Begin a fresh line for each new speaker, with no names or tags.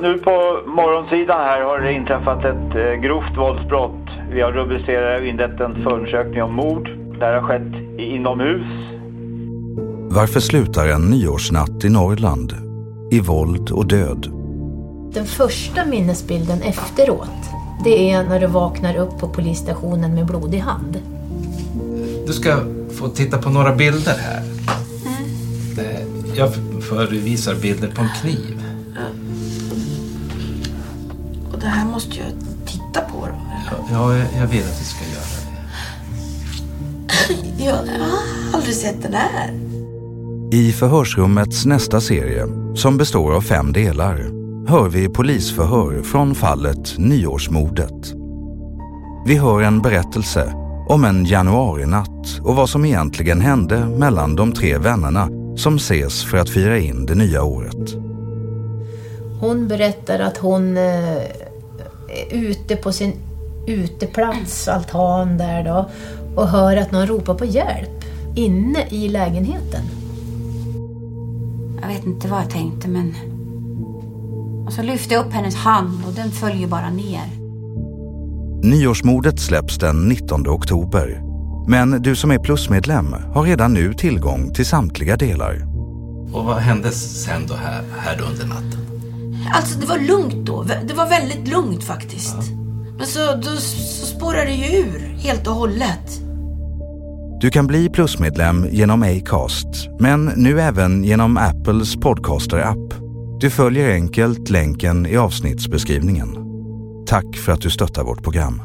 Nu på morgonsidan här har det inträffat ett eh, grovt våldsbrott. Vi har rubricerat och inlett en förundersökning om mord. Det här har skett inomhus.
Varför slutar en nyårsnatt i Norrland i våld och död?
Den första minnesbilden efteråt, det är när du vaknar upp på polisstationen med blodig hand.
Du ska få titta på några bilder här. Eh, Jag förevisar bilder på en kniv.
Måste jag titta på då.
Ja, jag- jag vill att du ska göra det.
Jag har aldrig sett den här.
I förhörsrummets nästa serie, som består av fem delar, hör vi polisförhör från fallet Nyårsmordet. Vi hör en berättelse om en januarinatt och vad som egentligen hände mellan de tre vännerna som ses för att fira in det nya året.
Hon berättar att hon eh, ute på sin uteplats, altan där då, och hör att någon ropar på hjälp inne i lägenheten.
Jag vet inte vad jag tänkte men... Och så lyfte jag upp hennes hand och den följer bara ner.
Nyårsmordet släpps den 19 oktober. Men du som är plusmedlem har redan nu tillgång till samtliga delar.
Och vad hände sen då här, här under natten?
Alltså det var lugnt då. Det var väldigt lugnt faktiskt. Men så, då, så spårade det ju ur helt och hållet.
Du kan bli plusmedlem genom Acast, men nu även genom Apples podcaster-app. Du följer enkelt länken i avsnittsbeskrivningen. Tack för att du stöttar vårt program.